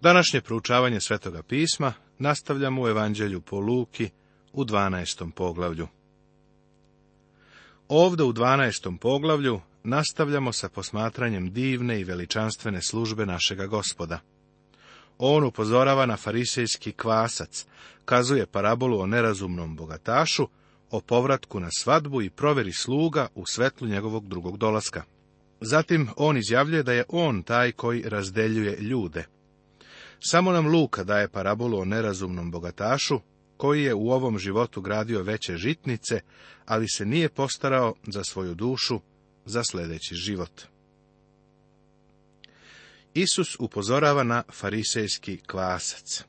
Današnje proučavanje Svetoga pisma nastavljamo u Evanđelju po Luki u 12. poglavlju. Ovde u 12. poglavlju nastavljamo sa posmatranjem divne i veličanstvene službe našega gospoda. On upozorava na farisejski kvasac, kazuje parabolu o nerazumnom bogatašu, o povratku na svadbu i proveri sluga u svetlu njegovog drugog dolaska. Zatim on izjavljuje da je on taj koji razdeljuje ljude – samo nam Luka daje parabolu o nerazumnom bogatašu, koji je u ovom životu gradio veće žitnice, ali se nije postarao za svoju dušu, za sljedeći život. Isus upozorava na farisejski kvasac.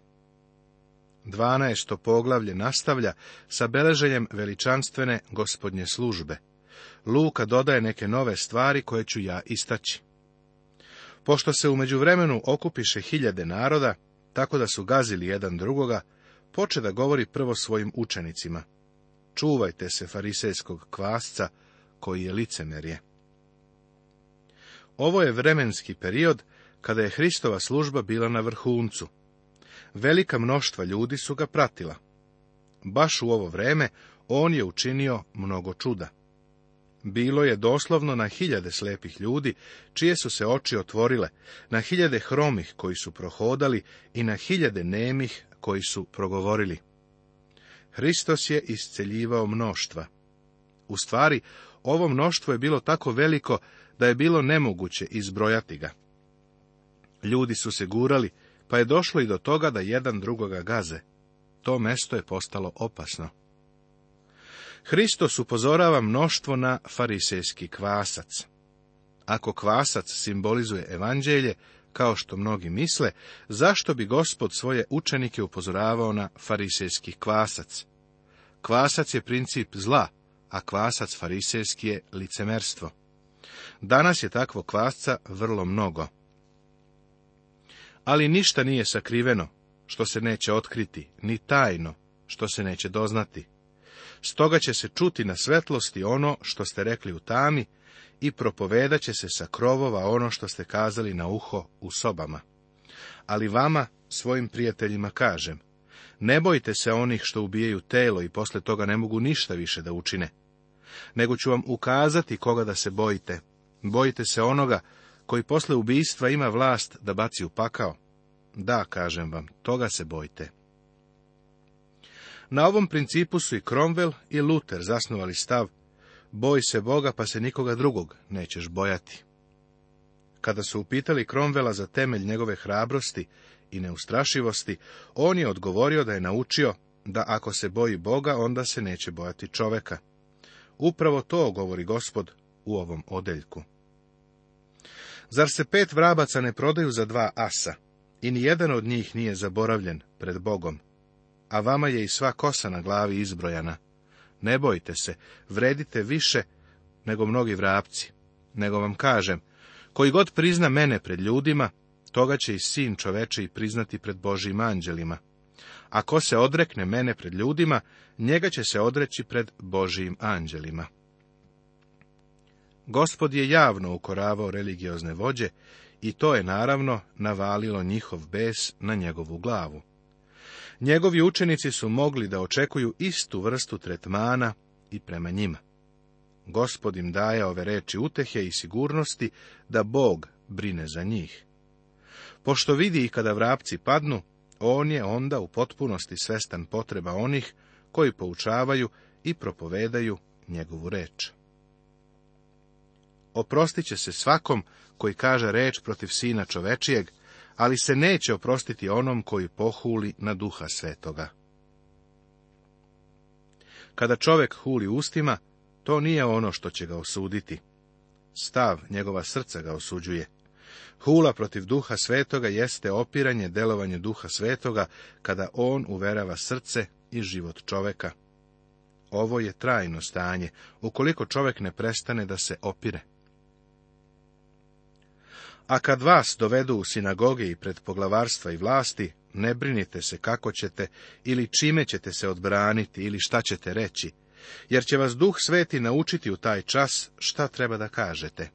12. poglavlje nastavlja sa beleženjem veličanstvene gospodnje službe. Luka dodaje neke nove stvari koje ću ja istaći. Pošto se u međuvremenu okupiše hiljade naroda, tako da su gazili jedan drugoga, poče da govori prvo svojim učenicima. Čuvajte se farisejskog kvasca, koji je licemerje. Ovo je vremenski period kada je Hristova služba bila na vrhuncu. Velika mnoštva ljudi su ga pratila. Baš u ovo vreme on je učinio mnogo čuda. Bilo je doslovno na hiljade slepih ljudi, čije su se oči otvorile, na hiljade hromih koji su prohodali i na hiljade nemih koji su progovorili. Hristos je isceljivao mnoštva. U stvari, ovo mnoštvo je bilo tako veliko da je bilo nemoguće izbrojati ga. Ljudi su se gurali, pa je došlo i do toga da jedan drugoga gaze. To mesto je postalo opasno. Hristos upozorava mnoštvo na farisejski kvasac. Ako kvasac simbolizuje evanđelje, kao što mnogi misle, zašto bi gospod svoje učenike upozoravao na farisejski kvasac? Kvasac je princip zla, a kvasac farisejski je licemerstvo. Danas je takvo kvasca vrlo mnogo. Ali ništa nije sakriveno, što se neće otkriti, ni tajno, što se neće doznati. Stoga će se čuti na svetlosti ono što ste rekli u tami i propovedat će se sa krovova ono što ste kazali na uho u sobama. Ali vama, svojim prijateljima, kažem, ne bojte se onih što ubijaju telo i posle toga ne mogu ništa više da učine. Nego ću vam ukazati koga da se bojite. Bojite se onoga koji posle ubijstva ima vlast da baci u pakao. Da, kažem vam, toga se bojte. Na ovom principu su i Cromwell i Luther zasnovali stav Boj se Boga, pa se nikoga drugog nećeš bojati. Kada su upitali Cromwella za temelj njegove hrabrosti i neustrašivosti, on je odgovorio da je naučio da ako se boji Boga, onda se neće bojati čoveka. Upravo to govori gospod u ovom odeljku. Zar se pet vrabaca ne prodaju za dva asa? I nijedan od njih nije zaboravljen pred Bogom a vama je i sva kosa na glavi izbrojana. Ne bojte se, vredite više nego mnogi vrapci. Nego vam kažem, koji god prizna mene pred ljudima, toga će i sin čoveče i priznati pred Božim anđelima. Ako se odrekne mene pred ljudima, njega će se odreći pred Božim anđelima. Gospod je javno ukoravao religiozne vođe i to je naravno navalilo njihov bes na njegovu glavu njegovi učenici su mogli da očekuju istu vrstu tretmana i prema njima. Gospod im daje ove reči utehe i sigurnosti da Bog brine za njih. Pošto vidi i kada vrapci padnu, on je onda u potpunosti svestan potreba onih koji poučavaju i propovedaju njegovu reč. Oprostit će se svakom koji kaže reč protiv sina čovečijeg, ali se neće oprostiti onom koji pohuli na duha svetoga. Kada čovjek huli ustima, to nije ono što će ga osuditi. Stav njegova srca ga osuđuje. Hula protiv duha svetoga jeste opiranje delovanje duha svetoga kada on uverava srce i život čoveka. Ovo je trajno stanje, ukoliko čovjek ne prestane da se opire. A kad vas dovedu u sinagoge i pred poglavarstva i vlasti, ne brinite se kako ćete ili čime ćete se odbraniti ili šta ćete reći, jer će vas duh sveti naučiti u taj čas šta treba da kažete.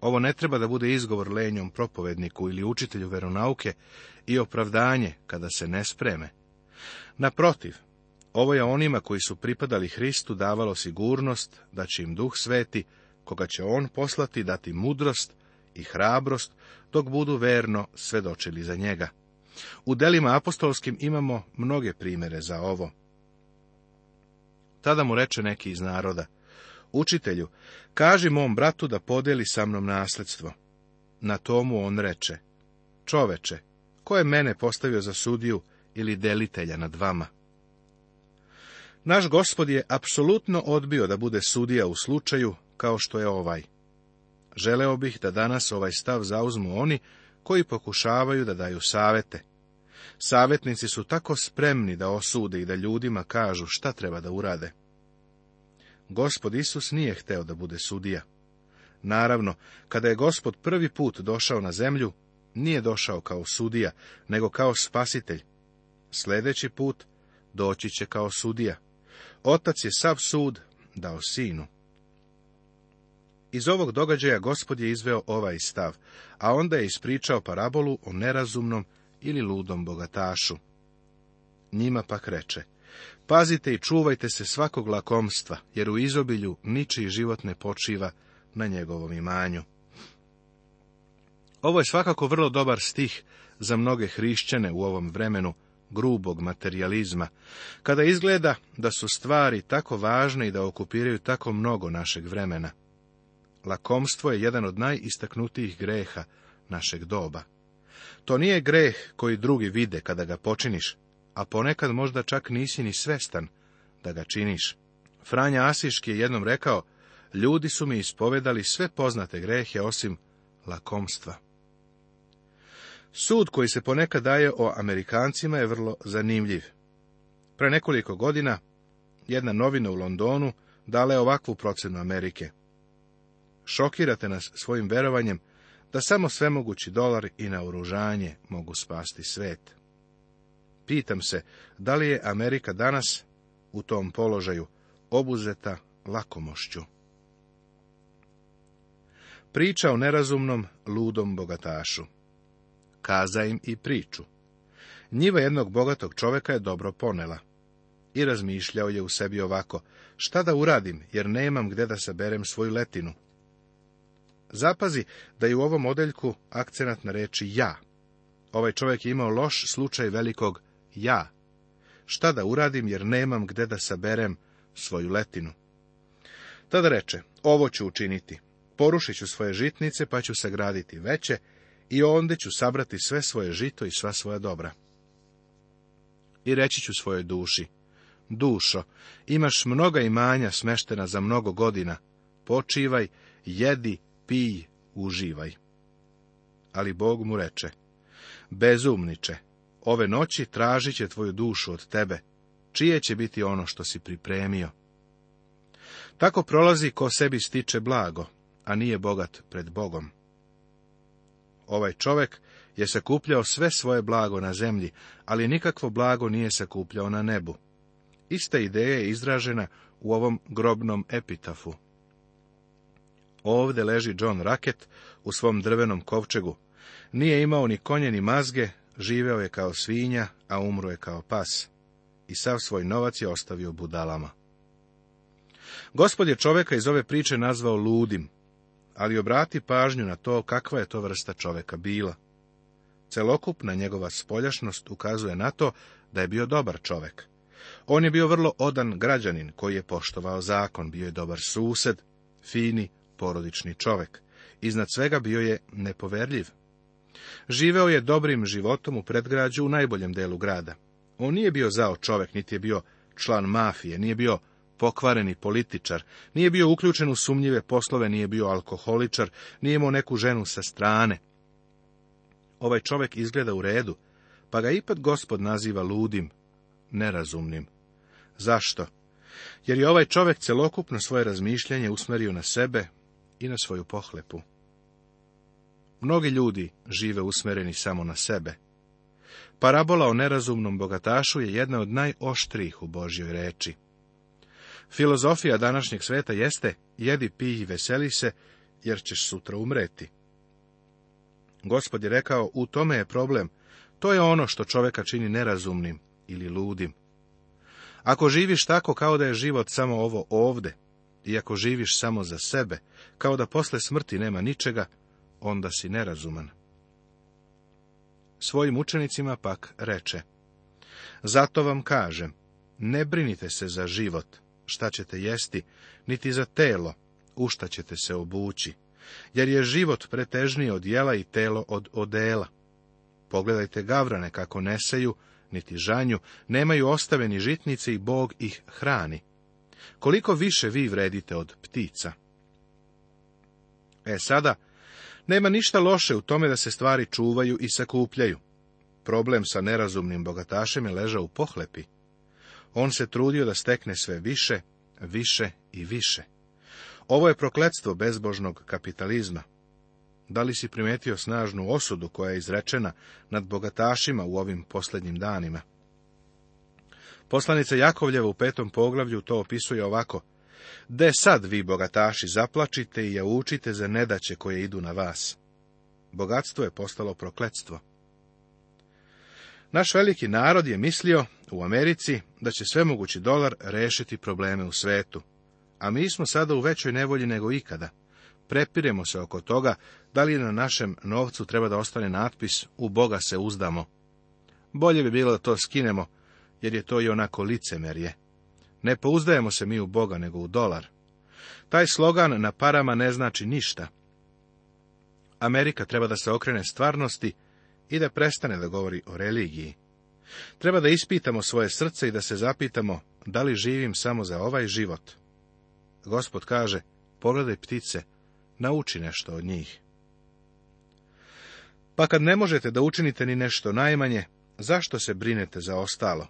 Ovo ne treba da bude izgovor lenjom propovedniku ili učitelju veronauke i opravdanje kada se ne spreme. Naprotiv, ovo je onima koji su pripadali Hristu davalo sigurnost da će im duh sveti, koga će on poslati, dati mudrost i hrabrost dok budu verno svedočili za njega. U delima apostolskim imamo mnoge primjere za ovo. Tada mu reče neki iz naroda, učitelju, kaži mom bratu da podeli sa mnom nasljedstvo. Na tomu on reče, čoveče, ko je mene postavio za sudiju ili delitelja nad vama? Naš gospod je apsolutno odbio da bude sudija u slučaju kao što je ovaj. Želeo bih da danas ovaj stav zauzmu oni koji pokušavaju da daju savete. Savetnici su tako spremni da osude i da ljudima kažu šta treba da urade. Gospod Isus nije hteo da bude sudija. Naravno, kada je Gospod prvi put došao na zemlju, nije došao kao sudija, nego kao spasitelj. Sljedeći put doći će kao sudija. Otac je sav sud dao sinu. Iz ovog događaja gospod je izveo ovaj stav, a onda je ispričao parabolu o nerazumnom ili ludom bogatašu. Njima pak reče, pazite i čuvajte se svakog lakomstva, jer u izobilju ničiji život ne počiva na njegovom imanju. Ovo je svakako vrlo dobar stih za mnoge hrišćane u ovom vremenu grubog materializma, kada izgleda da su stvari tako važne i da okupiraju tako mnogo našeg vremena. Lakomstvo je jedan od najistaknutijih greha našeg doba. To nije greh koji drugi vide kada ga počiniš, a ponekad možda čak nisi ni svestan da ga činiš. Franja Asiški je jednom rekao, ljudi su mi ispovedali sve poznate grehe osim lakomstva. Sud koji se ponekad daje o Amerikancima je vrlo zanimljiv. Pre nekoliko godina jedna novina u Londonu dala je ovakvu procenu Amerike. Šokirate nas svojim verovanjem da samo svemogući dolar i naoružanje mogu spasti svet. Pitam se, da li je Amerika danas u tom položaju obuzeta lakomošću? Priča o nerazumnom, ludom bogatašu. Kaza im i priču. Njiva jednog bogatog čoveka je dobro ponela. I razmišljao je u sebi ovako, šta da uradim, jer nemam gde da saberem svoju letinu. Zapazi da je u ovom odeljku akcenat na reči ja. Ovaj čovjek je imao loš slučaj velikog ja. Šta da uradim jer nemam gde da saberem svoju letinu. Tada reče, ovo ću učiniti. Porušit ću svoje žitnice pa ću sagraditi veće i onda ću sabrati sve svoje žito i sva svoja dobra. I reći ću svojoj duši, dušo, imaš mnoga imanja smeštena za mnogo godina, počivaj, jedi, pij, uživaj. Ali Bog mu reče, bezumniče, ove noći tražit će tvoju dušu od tebe, čije će biti ono što si pripremio. Tako prolazi ko sebi stiče blago, a nije bogat pred Bogom. Ovaj čovek je sakupljao sve svoje blago na zemlji, ali nikakvo blago nije sakupljao na nebu. Ista ideja je izražena u ovom grobnom epitafu. Ovde leži John Raket u svom drvenom kovčegu. Nije imao ni konje ni mazge, živeo je kao svinja, a umro je kao pas. I sav svoj novac je ostavio budalama. Gospod je čoveka iz ove priče nazvao ludim, ali obrati pažnju na to kakva je to vrsta čoveka bila. Celokupna njegova spoljašnost ukazuje na to da je bio dobar čovek. On je bio vrlo odan građanin koji je poštovao zakon, bio je dobar sused, fini, porodični čovek. Iznad svega bio je nepoverljiv. Živeo je dobrim životom u predgrađu u najboljem delu grada. On nije bio zao čovek, niti je bio član mafije, nije bio pokvareni političar, nije bio uključen u sumnjive poslove, nije bio alkoholičar, nije imao neku ženu sa strane. Ovaj čovek izgleda u redu, pa ga ipak gospod naziva ludim, nerazumnim. Zašto? Jer je ovaj čovek celokupno svoje razmišljanje usmerio na sebe, i na svoju pohlepu. Mnogi ljudi žive usmereni samo na sebe. Parabola o nerazumnom bogatašu je jedna od najoštrijih u Božjoj reči. Filozofija današnjeg sveta jeste jedi, pij i veseli se, jer ćeš sutra umreti. Gospod je rekao, u tome je problem, to je ono što čoveka čini nerazumnim ili ludim. Ako živiš tako kao da je život samo ovo ovde, iako živiš samo za sebe, kao da posle smrti nema ničega, onda si nerazuman. Svojim učenicima pak reče, zato vam kažem, ne brinite se za život, šta ćete jesti, niti za telo, u šta ćete se obući, jer je život pretežniji od jela i telo od odela. Pogledajte gavrane kako neseju, niti žanju, nemaju ostaveni žitnice i Bog ih hrani koliko više vi vredite od ptica. E sada, nema ništa loše u tome da se stvari čuvaju i sakupljaju. Problem sa nerazumnim bogatašem je ležao u pohlepi. On se trudio da stekne sve više, više i više. Ovo je prokletstvo bezbožnog kapitalizma. Da li si primetio snažnu osudu koja je izrečena nad bogatašima u ovim posljednjim danima? Poslanica Jakovljeva u petom poglavlju to opisuje ovako. De sad vi, bogataši, zaplačite i učite za nedaće koje idu na vas. Bogatstvo je postalo prokletstvo. Naš veliki narod je mislio u Americi da će svemogući dolar rešiti probleme u svetu. A mi smo sada u većoj nevolji nego ikada. Prepiremo se oko toga da li na našem novcu treba da ostane natpis u Boga se uzdamo. Bolje bi bilo da to skinemo, jer je to i onako licemerje. Ne pouzdajemo se mi u Boga, nego u dolar. Taj slogan na parama ne znači ništa. Amerika treba da se okrene stvarnosti i da prestane da govori o religiji. Treba da ispitamo svoje srce i da se zapitamo da li živim samo za ovaj život. Gospod kaže, pogledaj ptice, nauči nešto od njih. Pa kad ne možete da učinite ni nešto najmanje, zašto se brinete za ostalo?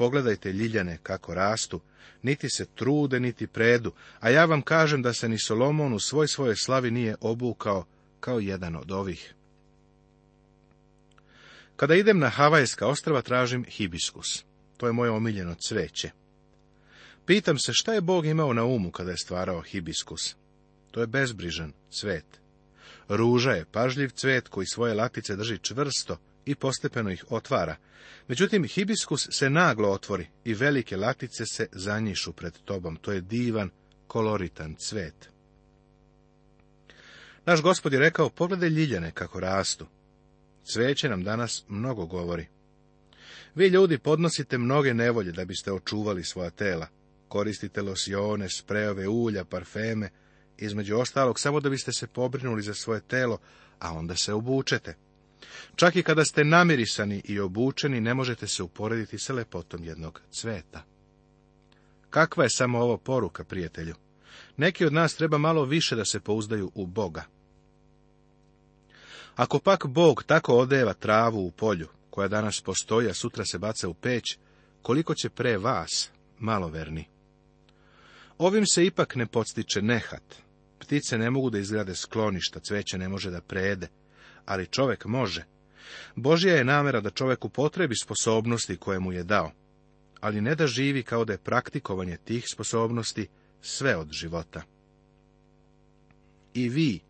Pogledajte ljiljane kako rastu, niti se trude, niti predu, a ja vam kažem da se ni Solomon u svoj svojoj slavi nije obukao kao jedan od ovih. Kada idem na Havajska ostrava tražim hibiskus. To je moje omiljeno cveće. Pitam se šta je Bog imao na umu kada je stvarao hibiskus. To je bezbrižan cvet. Ruža je pažljiv cvet koji svoje latice drži čvrsto, i postepeno ih otvara. Međutim, hibiskus se naglo otvori i velike latice se zanjišu pred tobom. To je divan, koloritan cvet. Naš gospod je rekao, pogledaj ljiljane kako rastu. Cveće nam danas mnogo govori. Vi ljudi podnosite mnoge nevolje da biste očuvali svoja tela. Koristite losione, sprejove ulja, parfeme, između ostalog samo da biste se pobrinuli za svoje telo, a onda se obučete. Čak i kada ste namirisani i obučeni, ne možete se uporediti sa lepotom jednog cveta. Kakva je samo ovo poruka, prijatelju? Neki od nas treba malo više da se pouzdaju u Boga. Ako pak Bog tako odeva travu u polju, koja danas postoji, a sutra se baca u peć, koliko će pre vas, maloverni? Ovim se ipak ne podstiče nehat. Ptice ne mogu da izgrade skloništa, cveće ne može da prede ali čovek može. Božja je namera da čovek upotrebi sposobnosti koje mu je dao, ali ne da živi kao da je praktikovanje tih sposobnosti sve od života. I vi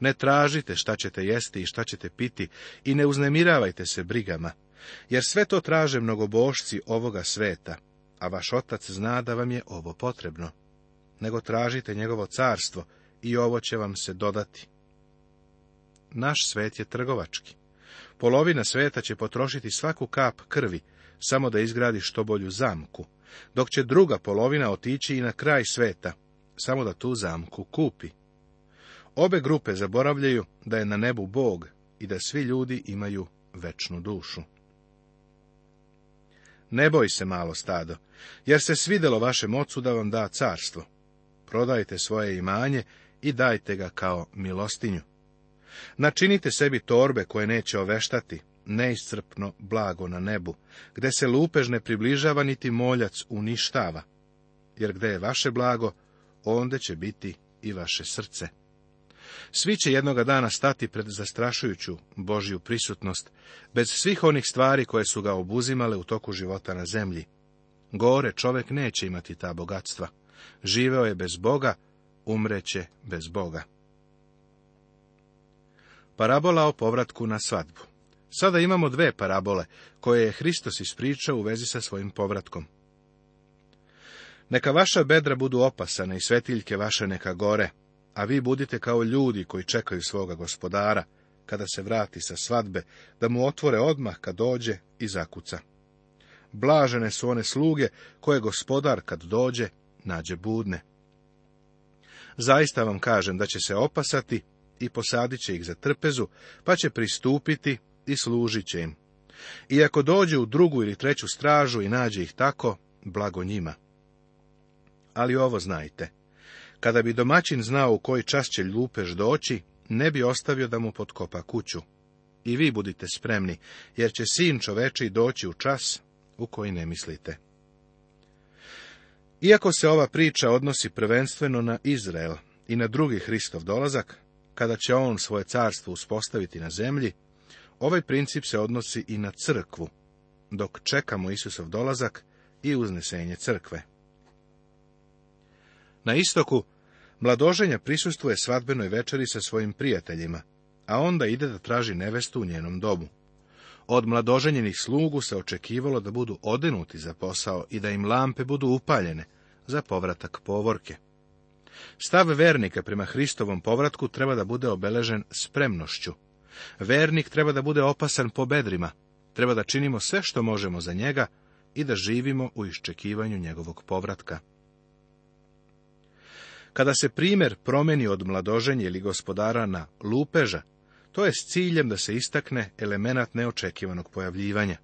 ne tražite šta ćete jesti i šta ćete piti i ne uznemiravajte se brigama, jer sve to traže mnogobošci ovoga sveta, a vaš otac zna da vam je ovo potrebno. Nego tražite njegovo carstvo i ovo će vam se dodati naš svet je trgovački. Polovina sveta će potrošiti svaku kap krvi, samo da izgradi što bolju zamku, dok će druga polovina otići i na kraj sveta, samo da tu zamku kupi. Obe grupe zaboravljaju da je na nebu Bog i da svi ljudi imaju večnu dušu. Ne boj se, malo stado, jer se svidelo vašem ocu da vam da carstvo. Prodajte svoje imanje i dajte ga kao milostinju. Načinite sebi torbe koje neće oveštati, neiscrpno blago na nebu, gde se lupež ne približava niti moljac uništava, jer gde je vaše blago, onda će biti i vaše srce. Svi će jednoga dana stati pred zastrašujuću Božju prisutnost, bez svih onih stvari koje su ga obuzimale u toku života na zemlji. Gore čovek neće imati ta bogatstva. Živeo je bez Boga, umreće bez Boga. Parabola o povratku na svadbu. Sada imamo dve parabole koje je Hristos ispričao u vezi sa svojim povratkom. Neka vaša bedra budu opasane i svetiljke vaše neka gore, a vi budite kao ljudi koji čekaju svoga gospodara, kada se vrati sa svadbe, da mu otvore odmah kad dođe i zakuca. Blažene su one sluge koje gospodar kad dođe nađe budne. Zaista vam kažem da će se opasati i posadit će ih za trpezu, pa će pristupiti i služit će im. I ako dođe u drugu ili treću stražu i nađe ih tako, blago njima. Ali ovo znajte. Kada bi domaćin znao u koji čas će ljupež doći, ne bi ostavio da mu potkopa kuću. I vi budite spremni, jer će sin čoveči doći u čas u koji ne mislite. Iako se ova priča odnosi prvenstveno na Izrael i na drugi Hristov dolazak, kada će on svoje carstvo uspostaviti na zemlji, ovaj princip se odnosi i na crkvu, dok čekamo Isusov dolazak i uznesenje crkve. Na istoku, mladoženja prisustuje svadbenoj večeri sa svojim prijateljima, a onda ide da traži nevestu u njenom domu. Od mladoženjenih slugu se očekivalo da budu odenuti za posao i da im lampe budu upaljene za povratak povorke. Stav vernika prema Hristovom povratku treba da bude obeležen spremnošću. Vernik treba da bude opasan po bedrima, treba da činimo sve što možemo za njega i da živimo u iščekivanju njegovog povratka. Kada se primjer promeni od mladoženja ili gospodara na lupeža, to je s ciljem da se istakne element neočekivanog pojavljivanja.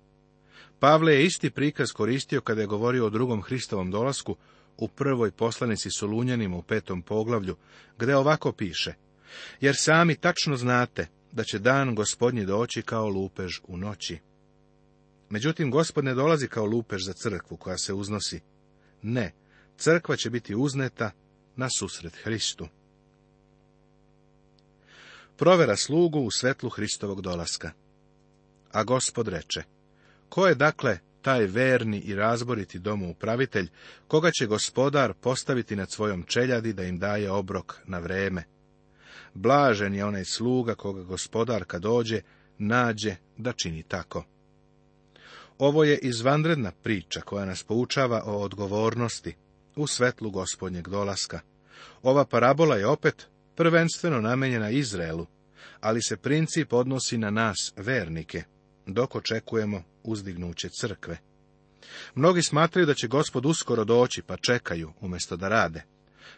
Pavle je isti prikaz koristio kada je govorio o drugom Hristovom dolasku, u prvoj poslanici Solunjanima u petom poglavlju, gde ovako piše, jer sami tačno znate da će dan gospodnji doći kao lupež u noći. Međutim, gospod ne dolazi kao lupež za crkvu koja se uznosi. Ne, crkva će biti uzneta na susret Hristu. Provera slugu u svetlu Hristovog dolaska. A gospod reče, ko je dakle taj verni i razboriti domu upravitelj, koga će gospodar postaviti nad svojom čeljadi da im daje obrok na vreme. Blažen je onaj sluga koga gospodar kad dođe, nađe da čini tako. Ovo je izvanredna priča koja nas poučava o odgovornosti u svetlu gospodnjeg dolaska. Ova parabola je opet prvenstveno namenjena Izraelu, ali se princip odnosi na nas, vernike dok očekujemo uzdignuće crkve. Mnogi smatraju da će gospod uskoro doći, pa čekaju, umjesto da rade.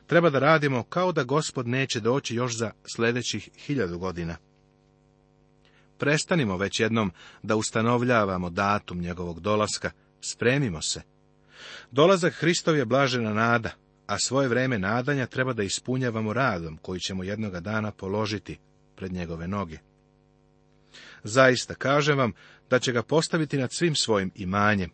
Treba da radimo kao da gospod neće doći još za sljedećih hiljadu godina. Prestanimo već jednom da ustanovljavamo datum njegovog dolaska, spremimo se. Dolazak Hristov je blažena nada, a svoje vreme nadanja treba da ispunjavamo radom koji ćemo jednoga dana položiti pred njegove noge. Zaista kažem vam da će ga postaviti nad svim svojim imanjem.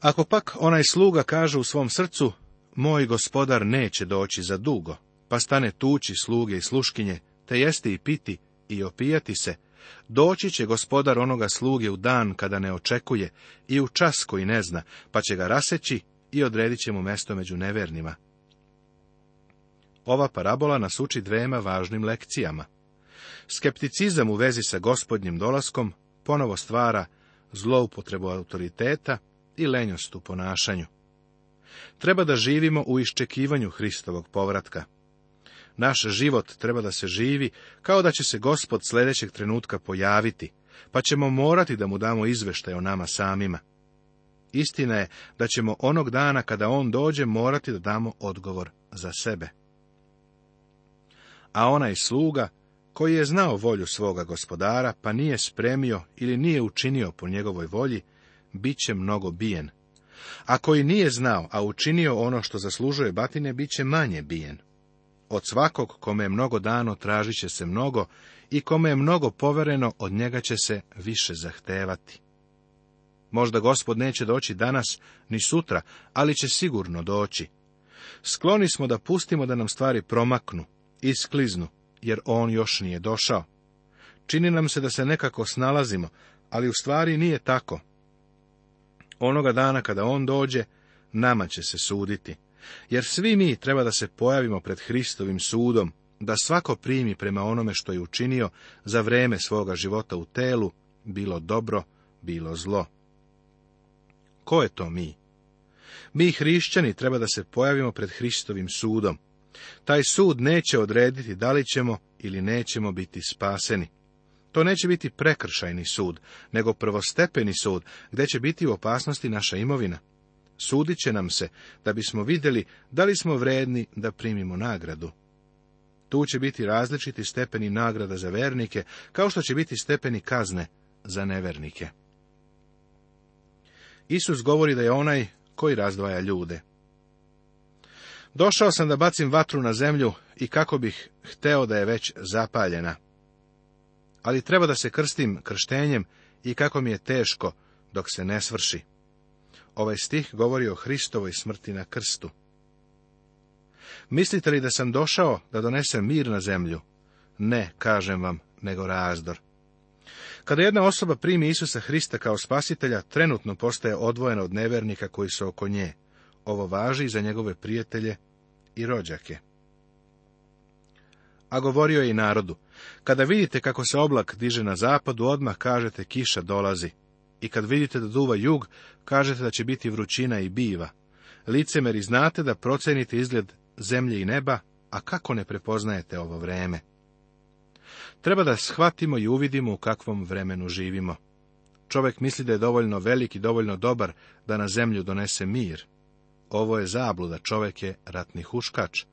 Ako pak onaj sluga kaže u svom srcu, moj gospodar neće doći za dugo, pa stane tući sluge i sluškinje, te jesti i piti i opijati se, doći će gospodar onoga sluge u dan kada ne očekuje i u čas koji ne zna, pa će ga raseći i odredit će mu mesto među nevernima. Ova parabola nas uči dvema važnim lekcijama. Skepticizam u vezi sa gospodnjim dolaskom ponovo stvara zloupotrebu autoriteta i lenjost u ponašanju. Treba da živimo u iščekivanju Hristovog povratka. Naš život treba da se živi kao da će se gospod sljedećeg trenutka pojaviti, pa ćemo morati da mu damo izveštaj o nama samima. Istina je da ćemo onog dana kada on dođe morati da damo odgovor za sebe. A onaj sluga koji je znao volju svoga gospodara, pa nije spremio ili nije učinio po njegovoj volji, bit će mnogo bijen. A koji nije znao, a učinio ono što zaslužuje batine, bit će manje bijen. Od svakog kome je mnogo dano, tražit će se mnogo, i kome je mnogo povereno, od njega će se više zahtevati. Možda gospod neće doći danas, ni sutra, ali će sigurno doći. Skloni smo da pustimo da nam stvari promaknu, iskliznu, jer on još nije došao. Čini nam se da se nekako snalazimo, ali u stvari nije tako. Onoga dana kada on dođe, nama će se suditi. Jer svi mi treba da se pojavimo pred Hristovim sudom, da svako primi prema onome što je učinio za vreme svoga života u telu, bilo dobro, bilo zlo. Ko je to mi? Mi hrišćani treba da se pojavimo pred Hristovim sudom. Taj sud neće odrediti da li ćemo ili nećemo biti spaseni. To neće biti prekršajni sud, nego prvostepeni sud, gdje će biti u opasnosti naša imovina. Sudit će nam se da bismo vidjeli da li smo vredni da primimo nagradu. Tu će biti različiti stepeni nagrada za vernike, kao što će biti stepeni kazne za nevernike. Isus govori da je onaj koji razdvaja ljude. Došao sam da bacim vatru na zemlju i kako bih hteo da je već zapaljena. Ali treba da se krstim krštenjem i kako mi je teško dok se ne svrši. Ovaj stih govori o Hristovoj smrti na krstu. Mislite li da sam došao da donesem mir na zemlju? Ne, kažem vam, nego razdor. Kada jedna osoba primi Isusa Hrista kao spasitelja, trenutno postaje odvojena od nevernika koji su oko nje. Ovo važi i za njegove prijatelje i rođake. A govorio je i narodu, kada vidite kako se oblak diže na zapadu, odmah kažete kiša dolazi. I kad vidite da duva jug, kažete da će biti vrućina i biva. Licemeri znate da procenite izgled zemlje i neba, a kako ne prepoznajete ovo vreme? Treba da shvatimo i uvidimo u kakvom vremenu živimo. Čovek misli da je dovoljno velik i dovoljno dobar da na zemlju donese mir. Ovo je zabluda, čovjek je ratni huškač.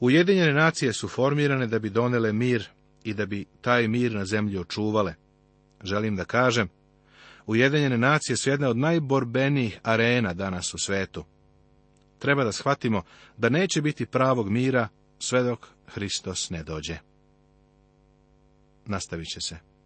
Ujedinjene nacije su formirane da bi donele mir i da bi taj mir na zemlji očuvale. Želim da kažem, Ujedinjene nacije su jedna od najborbenijih arena danas u svetu. Treba da shvatimo da neće biti pravog mira sve dok Hristos ne dođe. Nastavit će se.